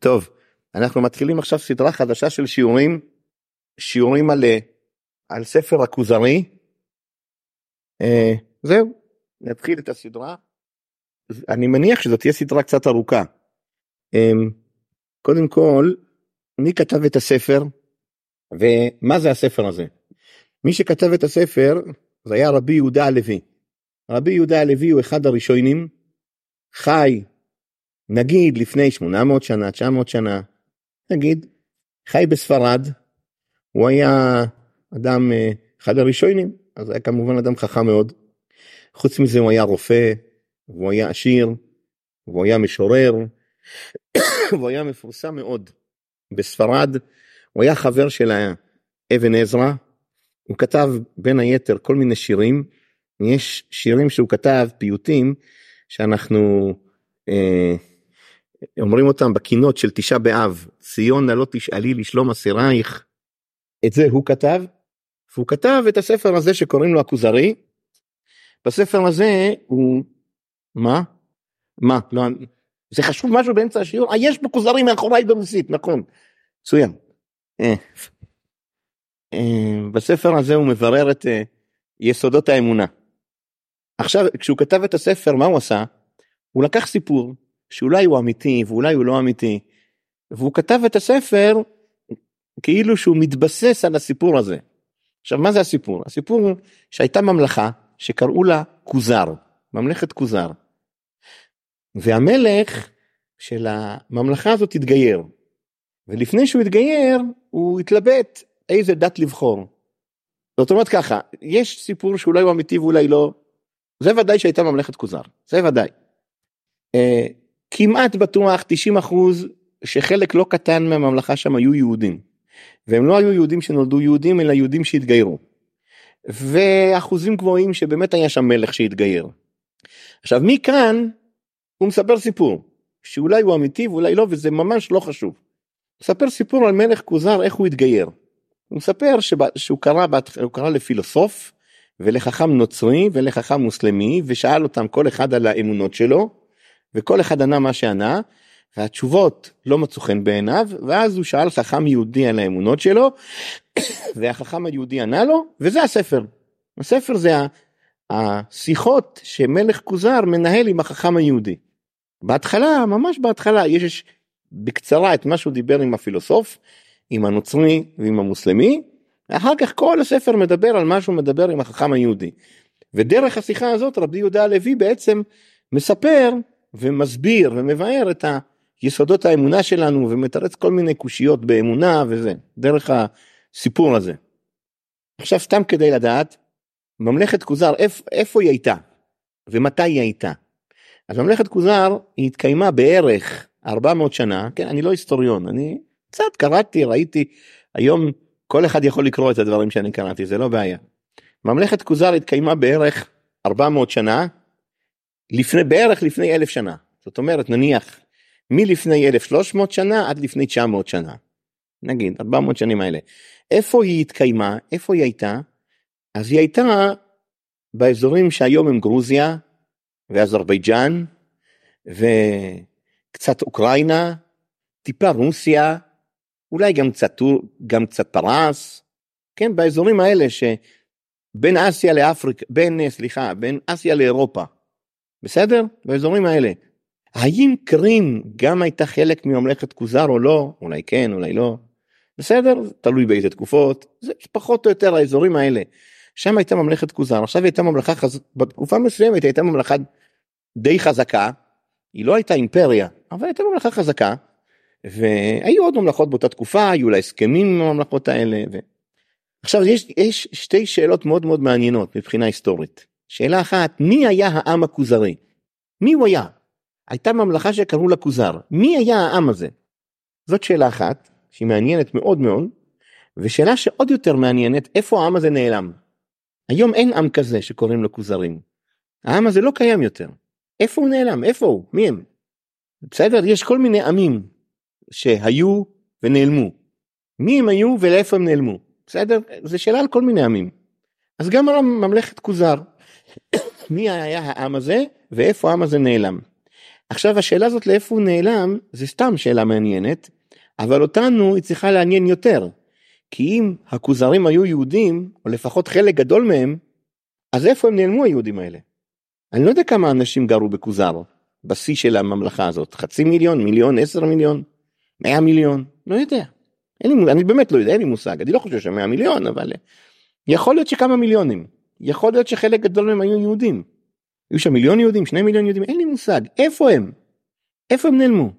טוב, אנחנו מתחילים עכשיו סדרה חדשה של שיעורים, שיעורים על, על ספר הכוזרי. אה, זהו, נתחיל את הסדרה. אני מניח שזאת תהיה סדרה קצת ארוכה. אה, קודם כל, מי כתב את הספר ומה זה הספר הזה? מי שכתב את הספר זה היה רבי יהודה הלוי. רבי יהודה הלוי הוא אחד הראשונים, חי נגיד לפני 800 שנה, 900 שנה, נגיד, חי בספרד, הוא היה אדם, אה, אחד הראשונים, אז היה כמובן אדם חכם מאוד. חוץ מזה הוא היה רופא, והוא היה עשיר, והוא היה משורר, והוא היה מפורסם מאוד בספרד, הוא היה חבר של אבן עזרא, הוא כתב בין היתר כל מיני שירים, יש שירים שהוא כתב, פיוטים, שאנחנו אה, אומרים אותם בקינות של תשעה באב, ציון לא תשאלי לשלום אסירייך, את זה הוא כתב, והוא כתב את הספר הזה שקוראים לו הכוזרי, בספר הזה הוא, מה? מה? לא, זה חשוב משהו באמצע השיעור? אה, יש כוזרי מאחוריי ברוסית, נכון, מצוין. אה, אה, בספר הזה הוא מברר את אה, יסודות האמונה. עכשיו כשהוא כתב את הספר מה הוא עשה? הוא לקח סיפור שאולי הוא אמיתי ואולי הוא לא אמיתי והוא כתב את הספר כאילו שהוא מתבסס על הסיפור הזה. עכשיו מה זה הסיפור? הסיפור שהייתה ממלכה שקראו לה כוזר, ממלכת כוזר. והמלך של הממלכה הזאת התגייר. ולפני שהוא התגייר הוא התלבט איזה דת לבחור. זאת אומרת ככה, יש סיפור שאולי הוא אמיתי ואולי לא, זה ודאי שהייתה ממלכת כוזר, זה ודאי. כמעט בטוח 90 אחוז שחלק לא קטן מהממלכה שם היו יהודים. והם לא היו יהודים שנולדו יהודים אלא יהודים שהתגיירו. ואחוזים גבוהים שבאמת היה שם מלך שהתגייר. עכשיו מכאן הוא מספר סיפור שאולי הוא אמיתי ואולי לא וזה ממש לא חשוב. הוא מספר סיפור על מלך כוזר איך הוא התגייר. הוא מספר שהוא קרא, הוא קרא לפילוסוף ולחכם נוצרי ולחכם מוסלמי ושאל אותם כל אחד על האמונות שלו וכל אחד ענה מה שענה והתשובות לא מצאו חן בעיניו ואז הוא שאל חכם יהודי על האמונות שלו והחכם היהודי ענה לו וזה הספר. הספר זה השיחות שמלך כוזר מנהל עם החכם היהודי. בהתחלה ממש בהתחלה יש בקצרה את מה שהוא דיבר עם הפילוסוף עם הנוצרי ועם המוסלמי ואחר כך כל הספר מדבר על מה שהוא מדבר עם החכם היהודי. ודרך השיחה הזאת רבי יהודה הלוי בעצם מספר ומסביר ומבאר את היסודות האמונה שלנו ומתרץ כל מיני קושיות באמונה וזה דרך הסיפור הזה. עכשיו סתם כדי לדעת ממלכת כוזר איפ, איפה היא הייתה ומתי היא הייתה. אז ממלכת כוזר היא התקיימה בערך 400 שנה כן אני לא היסטוריון אני קצת קראתי ראיתי היום כל אחד יכול לקרוא את הדברים שאני קראתי זה לא בעיה. ממלכת כוזר התקיימה בערך 400 שנה לפני בערך לפני אלף שנה. זאת אומרת נניח מלפני 1300 שנה עד לפני 900 שנה. נגיד 400 שנים האלה. איפה היא התקיימה? איפה היא הייתה? אז היא הייתה באזורים שהיום הם גרוזיה ואזרבייג'אן וקצת אוקראינה טיפה רוסיה אולי גם קצת גם קצת פרס. כן באזורים האלה שבין אסיה לאפריקה בין סליחה בין אסיה לאירופה בסדר? באזורים האלה. האם קרים גם הייתה חלק מממלכת כוזר או לא? אולי כן, אולי לא. בסדר? תלוי באיזה תקופות. זה פחות או יותר האזורים האלה. שם הייתה ממלכת כוזר, עכשיו הייתה ממלכה, חז... בתקופה מסוימת הייתה ממלכה די חזקה, היא לא הייתה אימפריה, אבל הייתה ממלכה חזקה, והיו עוד ממלכות באותה תקופה, היו לה הסכמים עם הממלכות האלה. ו... עכשיו יש, יש שתי שאלות מאוד מאוד מעניינות מבחינה היסטורית. שאלה אחת, מי היה העם הכוזרי? מי הוא היה? הייתה ממלכה שקראו לה כוזר, מי היה העם הזה? זאת שאלה אחת, שהיא מעניינת מאוד מאוד, ושאלה שעוד יותר מעניינת, איפה העם הזה נעלם? היום אין עם כזה שקוראים לו כוזרים. העם הזה לא קיים יותר. איפה הוא נעלם? איפה הוא? מי הם? בסדר? יש כל מיני עמים שהיו ונעלמו. מי הם היו ולאיפה הם נעלמו? בסדר? זו שאלה על כל מיני עמים. אז גם על ממלכת כוזר. מי היה העם הזה ואיפה העם הזה נעלם. עכשיו השאלה הזאת לאיפה הוא נעלם זה סתם שאלה מעניינת אבל אותנו היא צריכה לעניין יותר. כי אם הכוזרים היו יהודים או לפחות חלק גדול מהם אז איפה הם נעלמו היהודים האלה? אני לא יודע כמה אנשים גרו בכוזר בשיא של הממלכה הזאת חצי מיליון מיליון עשר מיליון מאה מיליון לא יודע. לי, אני באמת לא יודע אין לי מושג אני לא חושב שמאה מיליון אבל יכול להיות שכמה מיליונים יכול להיות שחלק גדול מהם היו יהודים. היו שם מיליון יהודים שני מיליון יהודים אין לי מושג איפה הם איפה הם נעלמו.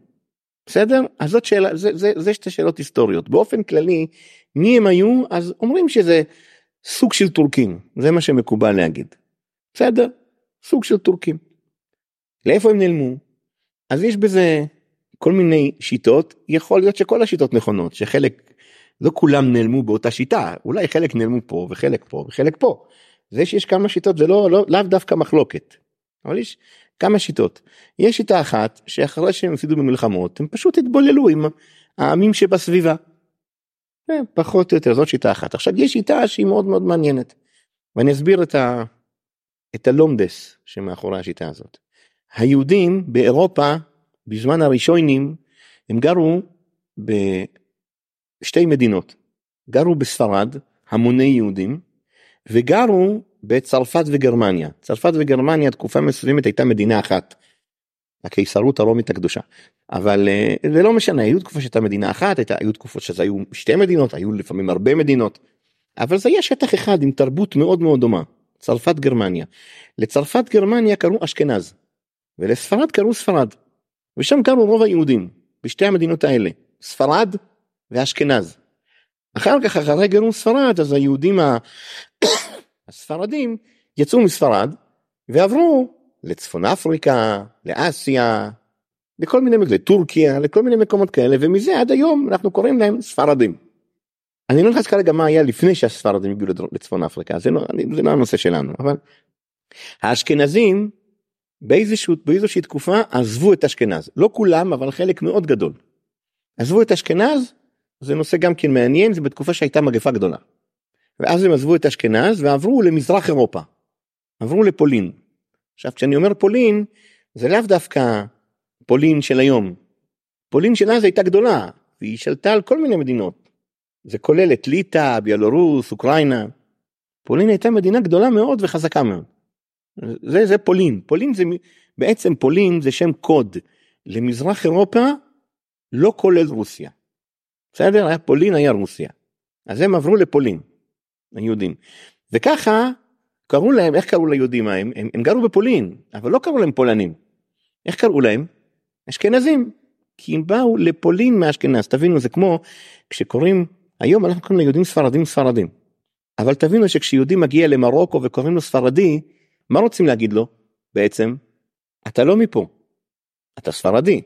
בסדר אז זאת שאלה זה, זה, זה שתי שאלות היסטוריות באופן כללי מי הם היו אז אומרים שזה סוג של טורקים זה מה שמקובל להגיד. בסדר סוג של טורקים. לאיפה הם נעלמו? אז יש בזה כל מיני שיטות יכול להיות שכל השיטות נכונות שחלק לא כולם נעלמו באותה שיטה אולי חלק נעלמו פה וחלק פה וחלק פה. זה שיש כמה שיטות זה לא לא לאו דווקא מחלוקת. אבל יש כמה שיטות. יש שיטה אחת שאחרי שהם הפסידו במלחמות הם פשוט התבוללו עם העמים שבסביבה. אה, פחות או יותר זאת שיטה אחת. עכשיו יש שיטה שהיא מאוד מאוד מעניינת. ואני אסביר את, ה... את הלומדס שמאחורי השיטה הזאת. היהודים באירופה בזמן הראשונים הם גרו בשתי מדינות. גרו בספרד המוני יהודים וגרו בצרפת וגרמניה. צרפת וגרמניה תקופה מסוימת הייתה מדינה אחת. הקיסרות הרומית הקדושה. אבל אה, זה לא משנה, היו תקופות שהייתה מדינה אחת, הייתה, היו תקופות שזה היו שתי מדינות, היו לפעמים הרבה מדינות. אבל זה היה שטח אחד עם תרבות מאוד מאוד דומה. צרפת גרמניה. לצרפת גרמניה קראו אשכנז. ולספרד קראו ספרד. ושם גרו רוב היהודים בשתי המדינות האלה ספרד ואשכנז. אחר כך אחרי גירוש ספרד אז היהודים הספרדים יצאו מספרד ועברו לצפון אפריקה, לאסיה, לכל מיני מקומות, לטורקיה, לכל מיני מקומות כאלה ומזה עד היום אנחנו קוראים להם ספרדים. אני לא נכנס כרגע מה היה לפני שהספרדים הגיעו לצפון אפריקה זה לא, זה לא הנושא שלנו אבל האשכנזים באיזשהו, באיזושהי תקופה עזבו את אשכנז לא כולם אבל חלק מאוד גדול. עזבו את אשכנז זה נושא גם כן מעניין זה בתקופה שהייתה מגפה גדולה. ואז הם עזבו את אשכנז ועברו למזרח אירופה. עברו לפולין. עכשיו כשאני אומר פולין זה לאו דווקא פולין של היום. פולין של אז הייתה גדולה והיא שלטה על כל מיני מדינות. זה כולל את ליטא, ביאלורוס, אוקראינה. פולין הייתה מדינה גדולה מאוד וחזקה מאוד. זה זה פולין פולין זה בעצם פולין זה שם קוד למזרח אירופה לא כולל רוסיה. בסדר היה פולין היה רוסיה. אז הם עברו לפולין. היהודים. וככה קראו להם איך קראו ליהודים ההם הם, הם גרו בפולין אבל לא קראו להם פולנים. איך קראו להם? אשכנזים. כי הם באו לפולין מאשכנז תבינו זה כמו כשקוראים היום אנחנו קוראים ליהודים ספרדים ספרדים. אבל תבינו שכשיהודי מגיע למרוקו וקוראים לו ספרדי מה רוצים להגיד לו בעצם? אתה לא מפה. אתה ספרדי.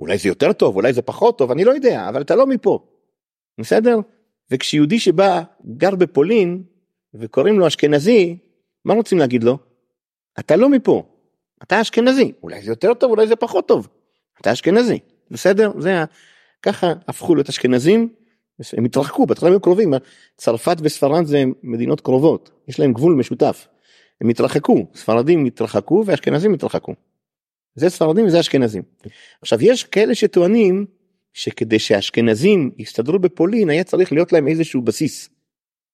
אולי זה יותר טוב אולי זה פחות טוב אני לא יודע אבל אתה לא מפה. בסדר? וכשיהודי שבא גר בפולין וקוראים לו אשכנזי מה רוצים להגיד לו? אתה לא מפה. אתה אשכנזי אולי זה יותר טוב אולי זה פחות טוב. אתה אשכנזי בסדר זה ככה הפכו להיות אשכנזים הם התרחקו בהתחלה הם קרובים צרפת וספרד זה מדינות קרובות יש להם גבול משותף. הם התרחקו, ספרדים התרחקו ואשכנזים התרחקו. זה ספרדים וזה אשכנזים. עכשיו יש כאלה שטוענים שכדי שהאשכנזים יסתדרו בפולין היה צריך להיות להם איזשהו בסיס.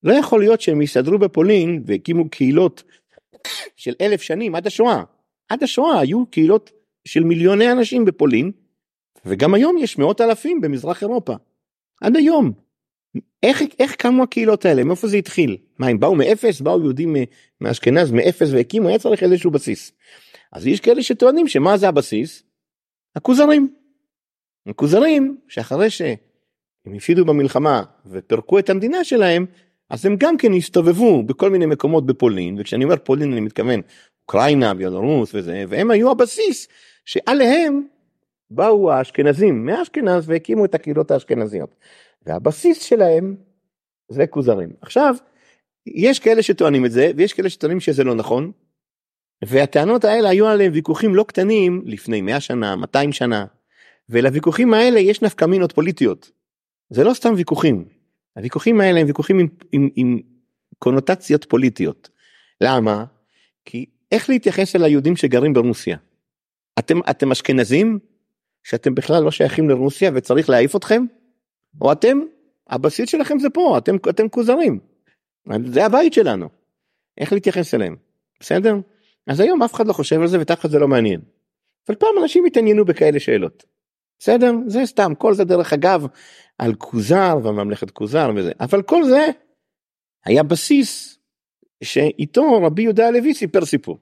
לא יכול להיות שהם יסתדרו בפולין והקימו קהילות של אלף שנים עד השואה. עד השואה היו קהילות של מיליוני אנשים בפולין וגם היום יש מאות אלפים במזרח אירופה. עד היום. איך, איך קמו הקהילות האלה? מאיפה זה התחיל? מה הם באו מאפס? באו יהודים מאשכנז מאפס והקימו? היה צריך איזשהו בסיס. אז יש כאלה שטוענים שמה זה הבסיס? הכוזרים. הכוזרים שאחרי שהם הפסידו במלחמה ופירקו את המדינה שלהם אז הם גם כן הסתובבו בכל מיני מקומות בפולין וכשאני אומר פולין אני מתכוון אוקראינה ביולרוס וזה והם היו הבסיס שעליהם באו האשכנזים מאשכנז והקימו את הקהילות האשכנזיות. והבסיס שלהם זה כוזרים. עכשיו, יש כאלה שטוענים את זה ויש כאלה שטוענים שזה לא נכון. והטענות האלה היו עליהם ויכוחים לא קטנים לפני 100 שנה, 200 שנה. ולוויכוחים האלה יש נפקא מינות פוליטיות. זה לא סתם ויכוחים. הוויכוחים האלה הם ויכוחים עם, עם, עם קונוטציות פוליטיות. למה? כי איך להתייחס אל היהודים שגרים ברוסיה? אתם, אתם אשכנזים שאתם בכלל לא שייכים לרוסיה וצריך להעיף אתכם? או אתם, הבסיס שלכם זה פה, אתם, אתם כוזרים. זה הבית שלנו. איך להתייחס אליהם, בסדר? אז היום אף אחד לא חושב על זה ותחת זה לא מעניין. אבל פעם אנשים התעניינו בכאלה שאלות. בסדר? זה סתם, כל זה דרך אגב על כוזר וממלכת כוזר וזה, אבל כל זה היה בסיס שאיתו רבי יהודה הלוי סיפר סיפור.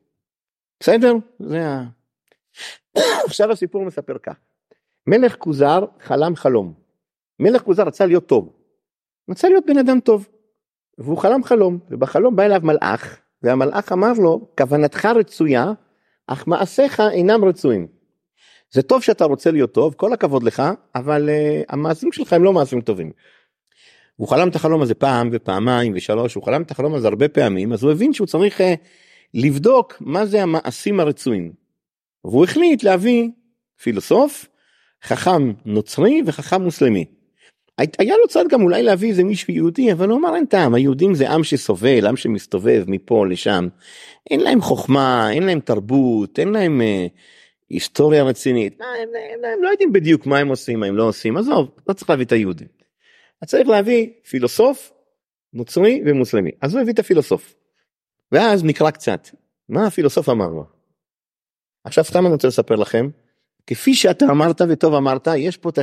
בסדר? זה ה... עכשיו הסיפור מספר כך. מלך כוזר חלם חלום. מלך כוזר רצה להיות טוב. רצה להיות בן אדם טוב. והוא חלם חלום, ובחלום בא אליו מלאך, והמלאך אמר לו, כוונתך רצויה, אך מעשיך אינם רצויים. זה טוב שאתה רוצה להיות טוב, כל הכבוד לך, אבל uh, המעשים שלך הם לא מעשים טובים. הוא חלם את החלום הזה פעם ופעמיים ושלוש, הוא חלם את החלום הזה הרבה פעמים, אז הוא הבין שהוא צריך uh, לבדוק מה זה המעשים הרצויים. והוא החליט להביא פילוסוף, חכם נוצרי וחכם מוסלמי. היה לו צד גם אולי להביא איזה מישהו יהודי אבל הוא אמר אין טעם היהודים זה עם שסובל עם שמסתובב מפה לשם אין להם חוכמה אין להם תרבות אין להם אה, היסטוריה רצינית הם, הם, הם, לא יודעים בדיוק מה הם עושים מה הם לא עושים עזוב לא צריך להביא את היהודים. צריך להביא פילוסוף נוצרי ומוסלמי אז הוא הביא את הפילוסוף. ואז נקרא קצת מה הפילוסוף אמר לו. עכשיו סתם אני רוצה לספר לכם כפי שאתה אמרת וטוב אמרת יש פה את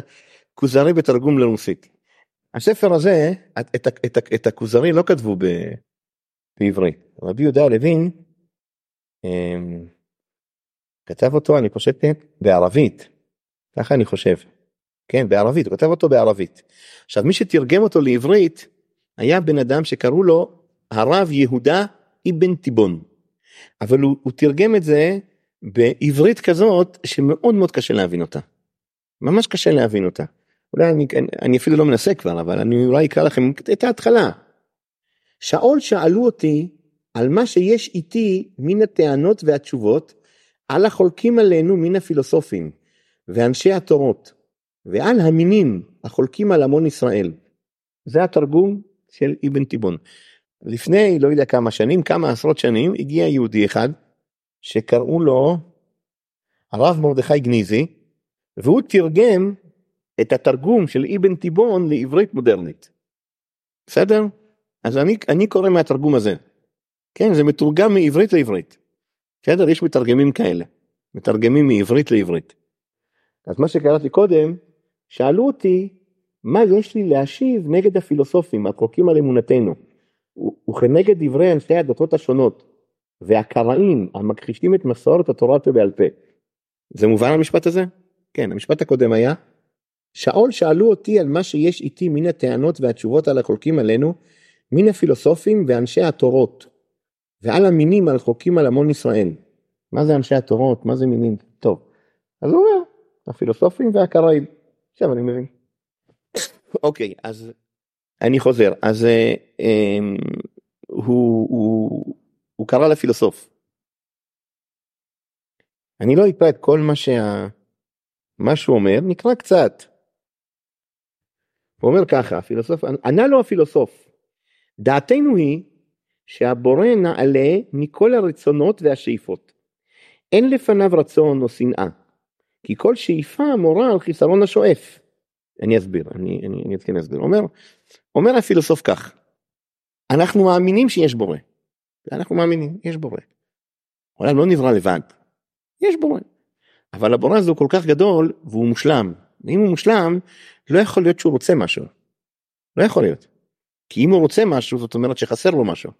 כוזרי בתרגום לרוסית. הספר הזה את, את, את, את הכוזרי לא כתבו ב, בעברית רבי יהודה לוין אמ, כתב אותו אני חושב בערבית ככה אני חושב כן בערבית הוא כתב אותו בערבית עכשיו מי שתרגם אותו לעברית היה בן אדם שקראו לו הרב יהודה אבן תיבון אבל הוא, הוא תרגם את זה בעברית כזאת שמאוד מאוד קשה להבין אותה. ממש קשה להבין אותה. אולי אני, אני אפילו לא מנסה כבר אבל אני אולי אקרא לכם את ההתחלה. שאול שאלו אותי על מה שיש איתי מן הטענות והתשובות על החולקים עלינו מן הפילוסופים ואנשי התורות ועל המינים החולקים על המון ישראל. זה התרגום של אבן תיבון. לפני לא יודע כמה שנים כמה עשרות שנים הגיע יהודי אחד שקראו לו הרב מרדכי גניזי והוא תרגם את התרגום של אבן תיבון לעברית מודרנית. בסדר? אז אני, אני קורא מהתרגום הזה. כן, זה מתורגם מעברית לעברית. בסדר? יש מתרגמים כאלה. מתרגמים מעברית לעברית. אז מה שקראתי קודם, שאלו אותי מה יש לי להשיב נגד הפילוסופים החולקים על אמונתנו, וכנגד דברי אנשי הדתות השונות, והקראים המכחישים את מסורת התורה שבעל פה. זה מובן המשפט הזה? כן, המשפט הקודם היה שאול שאלו אותי על מה שיש איתי מן הטענות והתשובות על החולקים עלינו, מן הפילוסופים ואנשי התורות, ועל המינים על חוקים על המון ישראל. מה זה אנשי התורות? מה זה מינים? טוב. אז הוא אומר, הפילוסופים והקראים. עכשיו אני מבין. אוקיי, אז אני חוזר. אז אה, אה, הוא, הוא, הוא קרא לפילוסוף. אני לא אקרא את כל מה, שה... מה שהוא אומר, נקרא קצת. הוא אומר ככה, הפילוסוף, ענה לו הפילוסוף, דעתנו היא שהבורא נעלה מכל הרצונות והשאיפות. אין לפניו רצון או שנאה, כי כל שאיפה מורה על חיסרון השואף. אני אסביר, אני, אני, אני אתכן להסביר. אומר, אומר הפילוסוף כך, אנחנו מאמינים שיש בורא. אנחנו מאמינים, יש בורא. העולם לא נברא לבד, יש בורא. אבל הבורא הזה הוא כל כך גדול והוא מושלם. ואם הוא מושלם, לא יכול להיות שהוא רוצה משהו. לא יכול להיות. כי אם הוא רוצה משהו זאת אומרת שחסר לו משהו.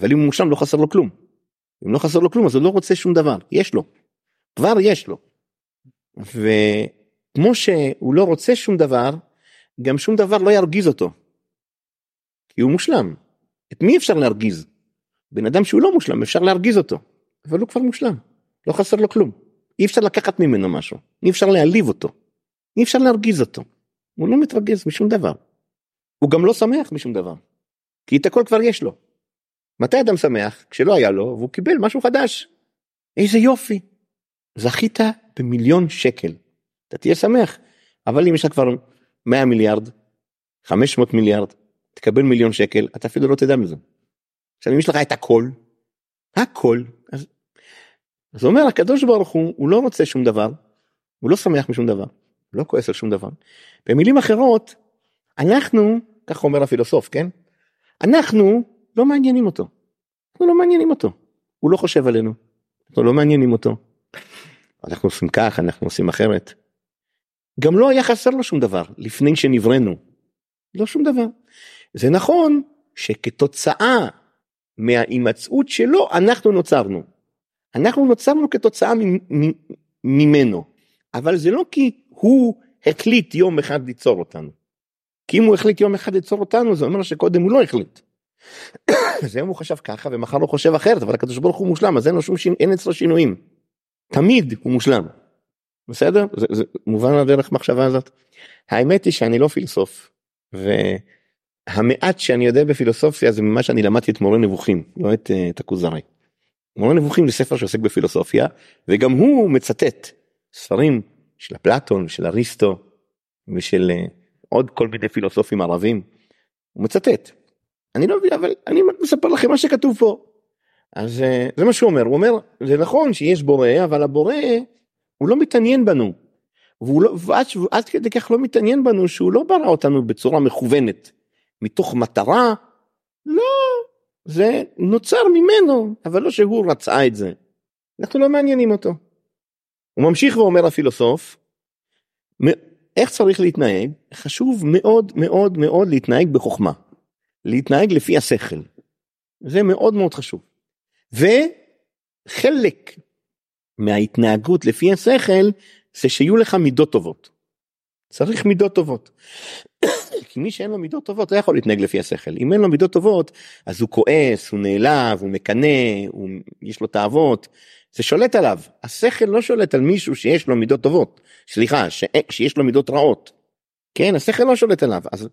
אבל אם הוא מושלם לא חסר לו כלום. אם לא חסר לו כלום אז הוא לא רוצה שום דבר. יש לו. כבר יש לו. וכמו שהוא לא רוצה שום דבר, גם שום דבר לא ירגיז אותו. כי הוא מושלם. את מי אפשר להרגיז? בן אדם שהוא לא מושלם אפשר להרגיז אותו. אבל הוא כבר מושלם. לא חסר לו כלום. אי אפשר לקחת ממנו משהו. אי אפשר להעליב אותו. אי אפשר להרגיז אותו. הוא לא מתרגז משום דבר. הוא גם לא שמח משום דבר. כי את הכל כבר יש לו. מתי אדם שמח? כשלא היה לו והוא קיבל משהו חדש. איזה יופי. זכית במיליון שקל. אתה תהיה שמח. אבל אם יש לך כבר 100 מיליארד, 500 מיליארד, תקבל מיליון שקל, אתה אפילו לא תדע מזה. עכשיו אם יש לך את הכל, הכל, אז אז אומר הקדוש ברוך הוא הוא לא רוצה שום דבר הוא לא שמח משום דבר הוא לא כועס על שום דבר. במילים אחרות אנחנו כך אומר הפילוסוף כן אנחנו לא מעניינים אותו. אנחנו לא מעניינים אותו. הוא לא חושב עלינו. אנחנו לא מעניינים אותו. אנחנו עושים כך אנחנו עושים אחרת. גם לא היה חסר לו שום דבר לפני שנבראנו. לא שום דבר. זה נכון שכתוצאה מההימצאות שלו אנחנו נוצרנו. אנחנו נוצרנו כתוצאה ממנו, אבל זה לא כי הוא החליט יום אחד ליצור אותנו. כי אם הוא החליט יום אחד ליצור אותנו זה אומר שקודם הוא לא החליט. אז היום הוא חשב ככה ומחר הוא חושב אחרת אבל הקדוש ברוך הוא מושלם אז אין שום שינ... אין אצלו שינויים. תמיד הוא מושלם. בסדר? זה, זה מובן הדרך מחשבה הזאת. האמת היא שאני לא פילוסוף. והמעט שאני יודע בפילוסופיה זה ממה שאני למדתי את מורה נבוכים לא את, אה, את הכוזרי. מורה נבוכים זה ספר שעוסק בפילוסופיה וגם הוא מצטט ספרים של אפלטון של אריסטו ושל אה, עוד כל מיני פילוסופים ערבים. הוא מצטט. אני לא מבין אבל אני מספר לכם מה שכתוב פה. אז אה, זה מה שהוא אומר הוא אומר זה נכון שיש בורא אבל הבורא הוא לא מתעניין בנו. והוא לא, ועד, עד כדי כך לא מתעניין בנו שהוא לא ברא אותנו בצורה מכוונת מתוך מטרה לא זה נוצר ממנו אבל לא שהוא רצה את זה. אנחנו לא מעניינים אותו. הוא ממשיך ואומר הפילוסוף איך צריך להתנהג חשוב מאוד מאוד מאוד להתנהג בחוכמה. להתנהג לפי השכל. זה מאוד מאוד חשוב. וחלק מההתנהגות לפי השכל זה שיהיו לך מידות טובות. צריך מידות טובות. כי מי שאין לו מידות טובות לא יכול להתנהג לפי השכל. אם אין לו מידות טובות אז הוא כועס, הוא נעלב, הוא מקנא, הוא... יש לו תאוות, זה שולט עליו. השכל לא שולט על מישהו שיש לו מידות טובות. סליחה, ש... שיש לו מידות רעות. כן, השכל לא שולט עליו. אז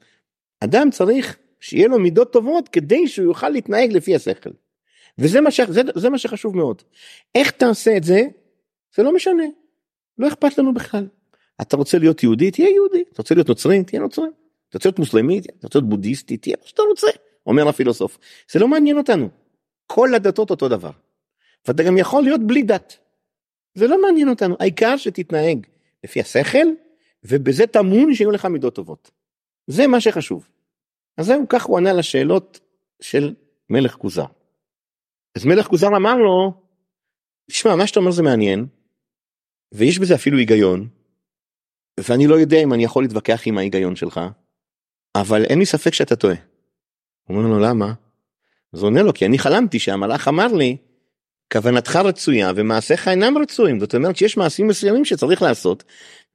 אדם צריך שיהיה לו מידות טובות כדי שהוא יוכל להתנהג לפי השכל. וזה מה, ש... זה, זה מה שחשוב מאוד. איך תעשה את זה? זה לא משנה. לא אכפת לנו בכלל. אתה רוצה להיות יהודי? תהיה יהודי. אתה רוצה להיות נוצרי? תהיה נוצרי. אתה רוצה להיות מוסלמי? אתה רוצה להיות בודהיסטי? תהיה מה שאתה רוצה. אומר הפילוסוף. זה לא מעניין אותנו. כל הדתות אותו דבר. ואתה גם יכול להיות בלי דת. זה לא מעניין אותנו. העיקר שתתנהג לפי השכל, ובזה טמון שיהיו לך מידות טובות. זה מה שחשוב. אז זהו, כך הוא ענה לשאלות של מלך כוזר. אז מלך כוזר אמר לו, תשמע, מה שאתה אומר זה מעניין, ויש בזה אפילו היגיון, ואני לא יודע אם אני יכול להתווכח עם ההיגיון שלך, אבל אין לי ספק שאתה טועה. הוא אומר לו, למה? אז הוא עונה לו, כי אני חלמתי שהמלאך אמר לי, כוונתך רצויה ומעשיך אינם רצויים. זאת אומרת שיש מעשים מסוימים שצריך לעשות,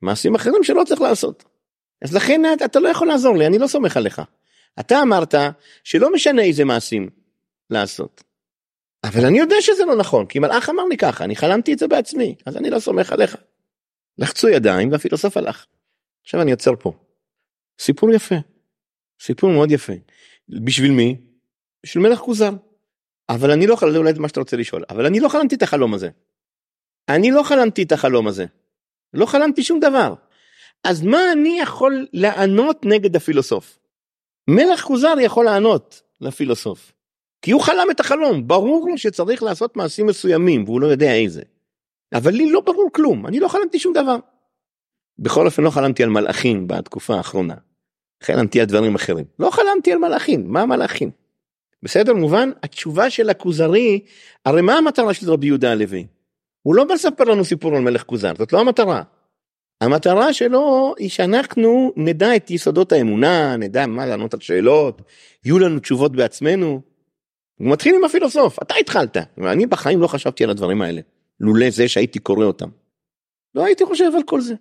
מעשים אחרים שלא צריך לעשות. אז לכן אתה לא יכול לעזור לי, אני לא סומך עליך. אתה אמרת שלא משנה איזה מעשים לעשות. אבל אני יודע שזה לא נכון, כי מלאך אמר לי ככה, אני חלמתי את זה בעצמי, אז אני לא סומך עליך. לחצו ידיים והפילוסוף הלך. עכשיו אני עוצר פה. סיפור יפה. סיפור מאוד יפה. בשביל מי? בשביל מלך כוזר. אבל אני לא חלמתי, אולי זה מה שאתה רוצה לשאול, אבל אני לא חלמתי את החלום הזה. אני לא חלמתי את החלום הזה. לא חלמתי שום דבר. אז מה אני יכול לענות נגד הפילוסוף? מלך כוזר יכול לענות לפילוסוף. כי הוא חלם את החלום, ברור לו שצריך לעשות מעשים מסוימים והוא לא יודע איזה. אבל לי לא ברור כלום, אני לא חלמתי שום דבר. בכל אופן לא חלמתי על מלאכים בתקופה האחרונה. חלמתי על דברים אחרים. לא חלמתי על מלאכים, מה מלאכים? בסדר מובן? התשובה של הכוזרי, הרי מה המטרה של רבי יהודה הלוי? הוא לא מספר לנו סיפור על מלך כוזר, זאת לא המטרה. המטרה שלו היא שאנחנו נדע את יסודות האמונה, נדע מה לענות על שאלות, יהיו לנו תשובות בעצמנו. הוא מתחיל עם הפילוסוף, אתה התחלת, ואני בחיים לא חשבתי על הדברים האלה, לולא זה שהייתי קורא אותם. לא הייתי חושב על כל זה.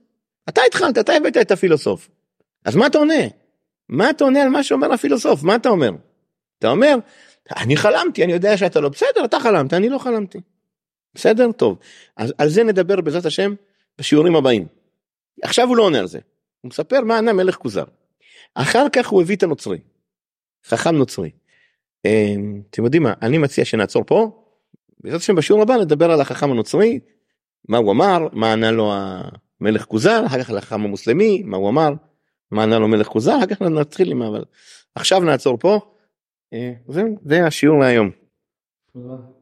אתה התחלת, אתה הבאת את הפילוסוף. אז מה אתה עונה? מה אתה עונה על מה שאומר הפילוסוף? מה אתה אומר? אתה אומר, אני חלמתי, אני יודע שאתה לא בסדר, אתה חלמת, אני לא חלמתי. בסדר? טוב. אז על זה נדבר בעזרת השם בשיעורים הבאים. עכשיו הוא לא עונה על זה. הוא מספר מה ענה מלך כוזר. אחר כך הוא הביא את הנוצרי. חכם נוצרי. אמ, אתם יודעים מה, אני מציע שנעצור פה. בעזרת השם בשיעור הבא נדבר על החכם הנוצרי. מה הוא אמר, מה ענה לו המלך כוזר, אחר כך לחכם המוסלמי, מה הוא אמר, מה ענה לו מלך כוזר, אחר כך נתחיל עם אבל. עכשיו נעצור פה. אה, זהו, זה השיעור להיום. תודה.